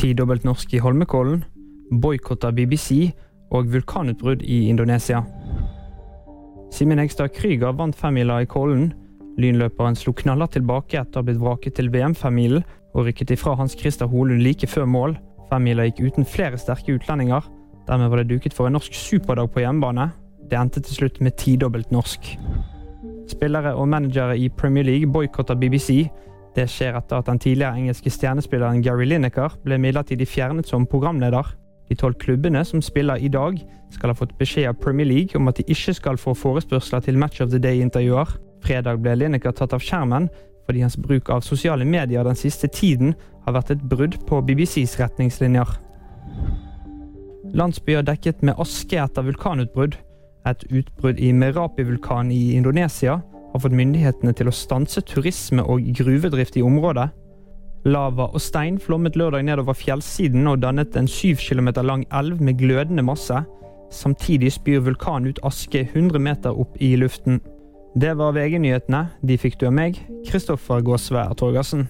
Tidobbelt norsk i Holmenkollen, boikott av BBC og vulkanutbrudd i Indonesia. Simen Egstad Krüger vant femmila i Kollen. Lynløperen slo knaller tilbake etter å ha blitt vraket til VM-femmilen og rykket ifra Hans Christer Holund like før mål. Femmila gikk uten flere sterke utlendinger. Dermed var det duket for en norsk superdag på hjemmebane. Det endte til slutt med tidobbelt norsk. Spillere og managere i Premier League boikotter BBC. Det skjer etter at den tidligere engelske stjernespilleren Gary Lineker ble midlertidig fjernet som programleder. De tolv klubbene som spiller i dag, skal ha fått beskjed av Premier League om at de ikke skal få forespørsler til Match of the Day-intervjuer. Fredag ble Lineker tatt av skjermen fordi hans bruk av sosiale medier den siste tiden har vært et brudd på BBCs retningslinjer. Landsbyer dekket med aske etter vulkanutbrudd. Et utbrudd i Merapi-vulkanen i Indonesia har fått myndighetene til å stanse turisme og gruvedrift i området. Lava og stein flommet lørdag nedover fjellsiden og dannet en syv kilometer lang elv med glødende masse. Samtidig spyr vulkanen ut aske 100 meter opp i luften. Det var VG-nyhetene. De fikk du av meg, Kristoffer Gåsvær Torgersen.